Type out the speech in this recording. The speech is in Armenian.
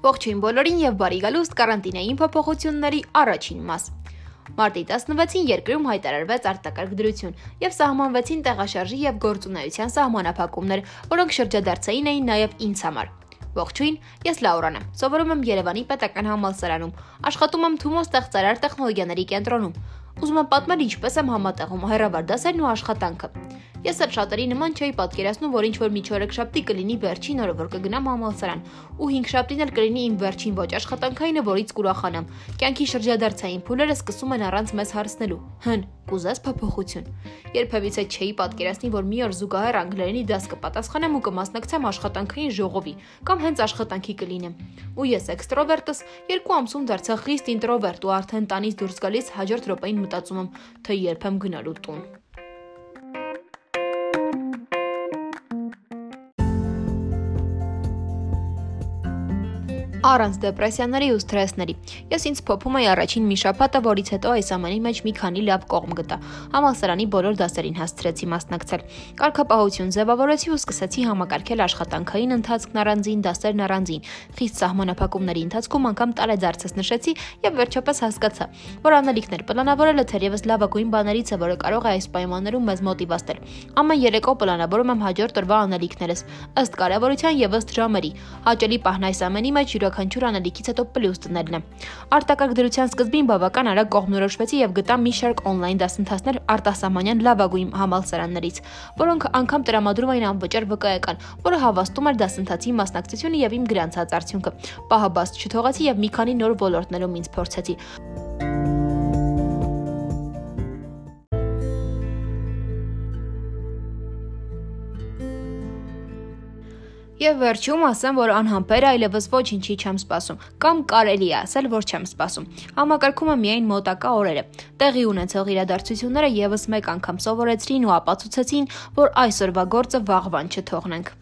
Ողջույն բոլորին եւ բարի գալուստ կարանտինային փոփոխությունների առաջին մաս։ Մարտի 16-ին երկրում հայտարարվեց արտակարգ դրություն եւ սահմանվեցին տեղաշարժի եւ գործունեության սահմանափակումներ, որոնք շրջադարձային էին նաեւ ինձ համար։ Ողջույն, ես Լաուրան եմ։ Սովորում եմ Երևանի Պետական համալսարանում։ Աշխատում եմ Թումո ստեղծարար տեխնոլոգիաների կենտրոնում։ Ուզում եմ պատմել ինչպես եմ համատեղում հերավար դասերն ու աշխատանքը։ Ես էլ շատերի նման չէի պատկերացնում, որ ինչ որ միջօրեքշաբթի կլինի վերջին օրը, որ կգնամ համալսարան, ու 5 շաբթին էլ կլինի իմ վերջին ոչ աշխատանքայինը, որից կուրախանամ։ Կյանքի շրջադարձային փուլերը սկսում են առանց մեզ հարցնելու. հն, կուզես փոփոխություն։ Երբևիցե չէի պատկերացնի, որ մի օր զուգահեռ անգլերենի դաս կպատասխանեմ ու կմասնակցեմ աշխատանքային ժողովի կամ հենց աշխատանքի կլինեմ։ Ու ես էքստրովերտս երկու ամսում դարձա խիստ ինտրովերտ ու արդեն տանից դուրս գալիս հաջորդ րոպեին մտածում եմ, թե երբ եմ գնալու տուն։ առանց դեպրեսիաների ու սթրեսների։ Ես ինձ փոփում էի առաջին մի շաբաթը, որից հետո այս ամենի մեջ մի քանի լավ կողմ գտա։ Համալսարանի բոլոր դասերին հասցրեցի մասնակցել։ Կարգապահություն ձևավորեցի ու սկսեցի համակարգել աշխատանքային ընթացքն առանձին, դասերն առանձին։ Խիստ սահմանափակումների ընթացքում անգամ տարեձարձս նշեցի եւ վերջապես հասկացա, որ անելիքներ պլանավորելը թերևս լավագույն բաներից է, որը կարող է այս պայմաններում մեզ մոտիվացնել։ Ամեն երեկո պլանավորում եմ հաջորդ օրվա անելիքներս ըստ կարևորության եւ ըստ ժամերի։ Հաճելի պահն այս ամենի մեջ յուրաքանչյուր յուրաքանչյուր անելիքից հետո պլյուս դնելն է։ Արտակարգ դրության սկզբին բավական արագ կողմնորոշվեցի եւ գտա մի շարք on-line դասընթացներ արտասահմանյան լավագույն համալսարաններից, որոնք անգամ տրամադրում էին անվճար վկայական, որը հավաստում էր դասընթացի մասնակցությունը եւ իմ գրանցած արդյունքը։ Պահը բաց չթողացի եւ մի քանի նոր ոլորտներում ինձ փորձեցի։ Եվ վերջում ասեմ, որ անհամբեր այլևս ոչինչի չեմ սպասում, կամ կարելի է ասել, որ չեմ սպասում։ Համակարգումը միայն մոտակա օրերը։ Տեղի ունեցող իրադարձությունները եւս մեկ անգամ սովորեցրին ու ապացուցեցին, որ այսօրվա գործը վաղվան չթողնենք։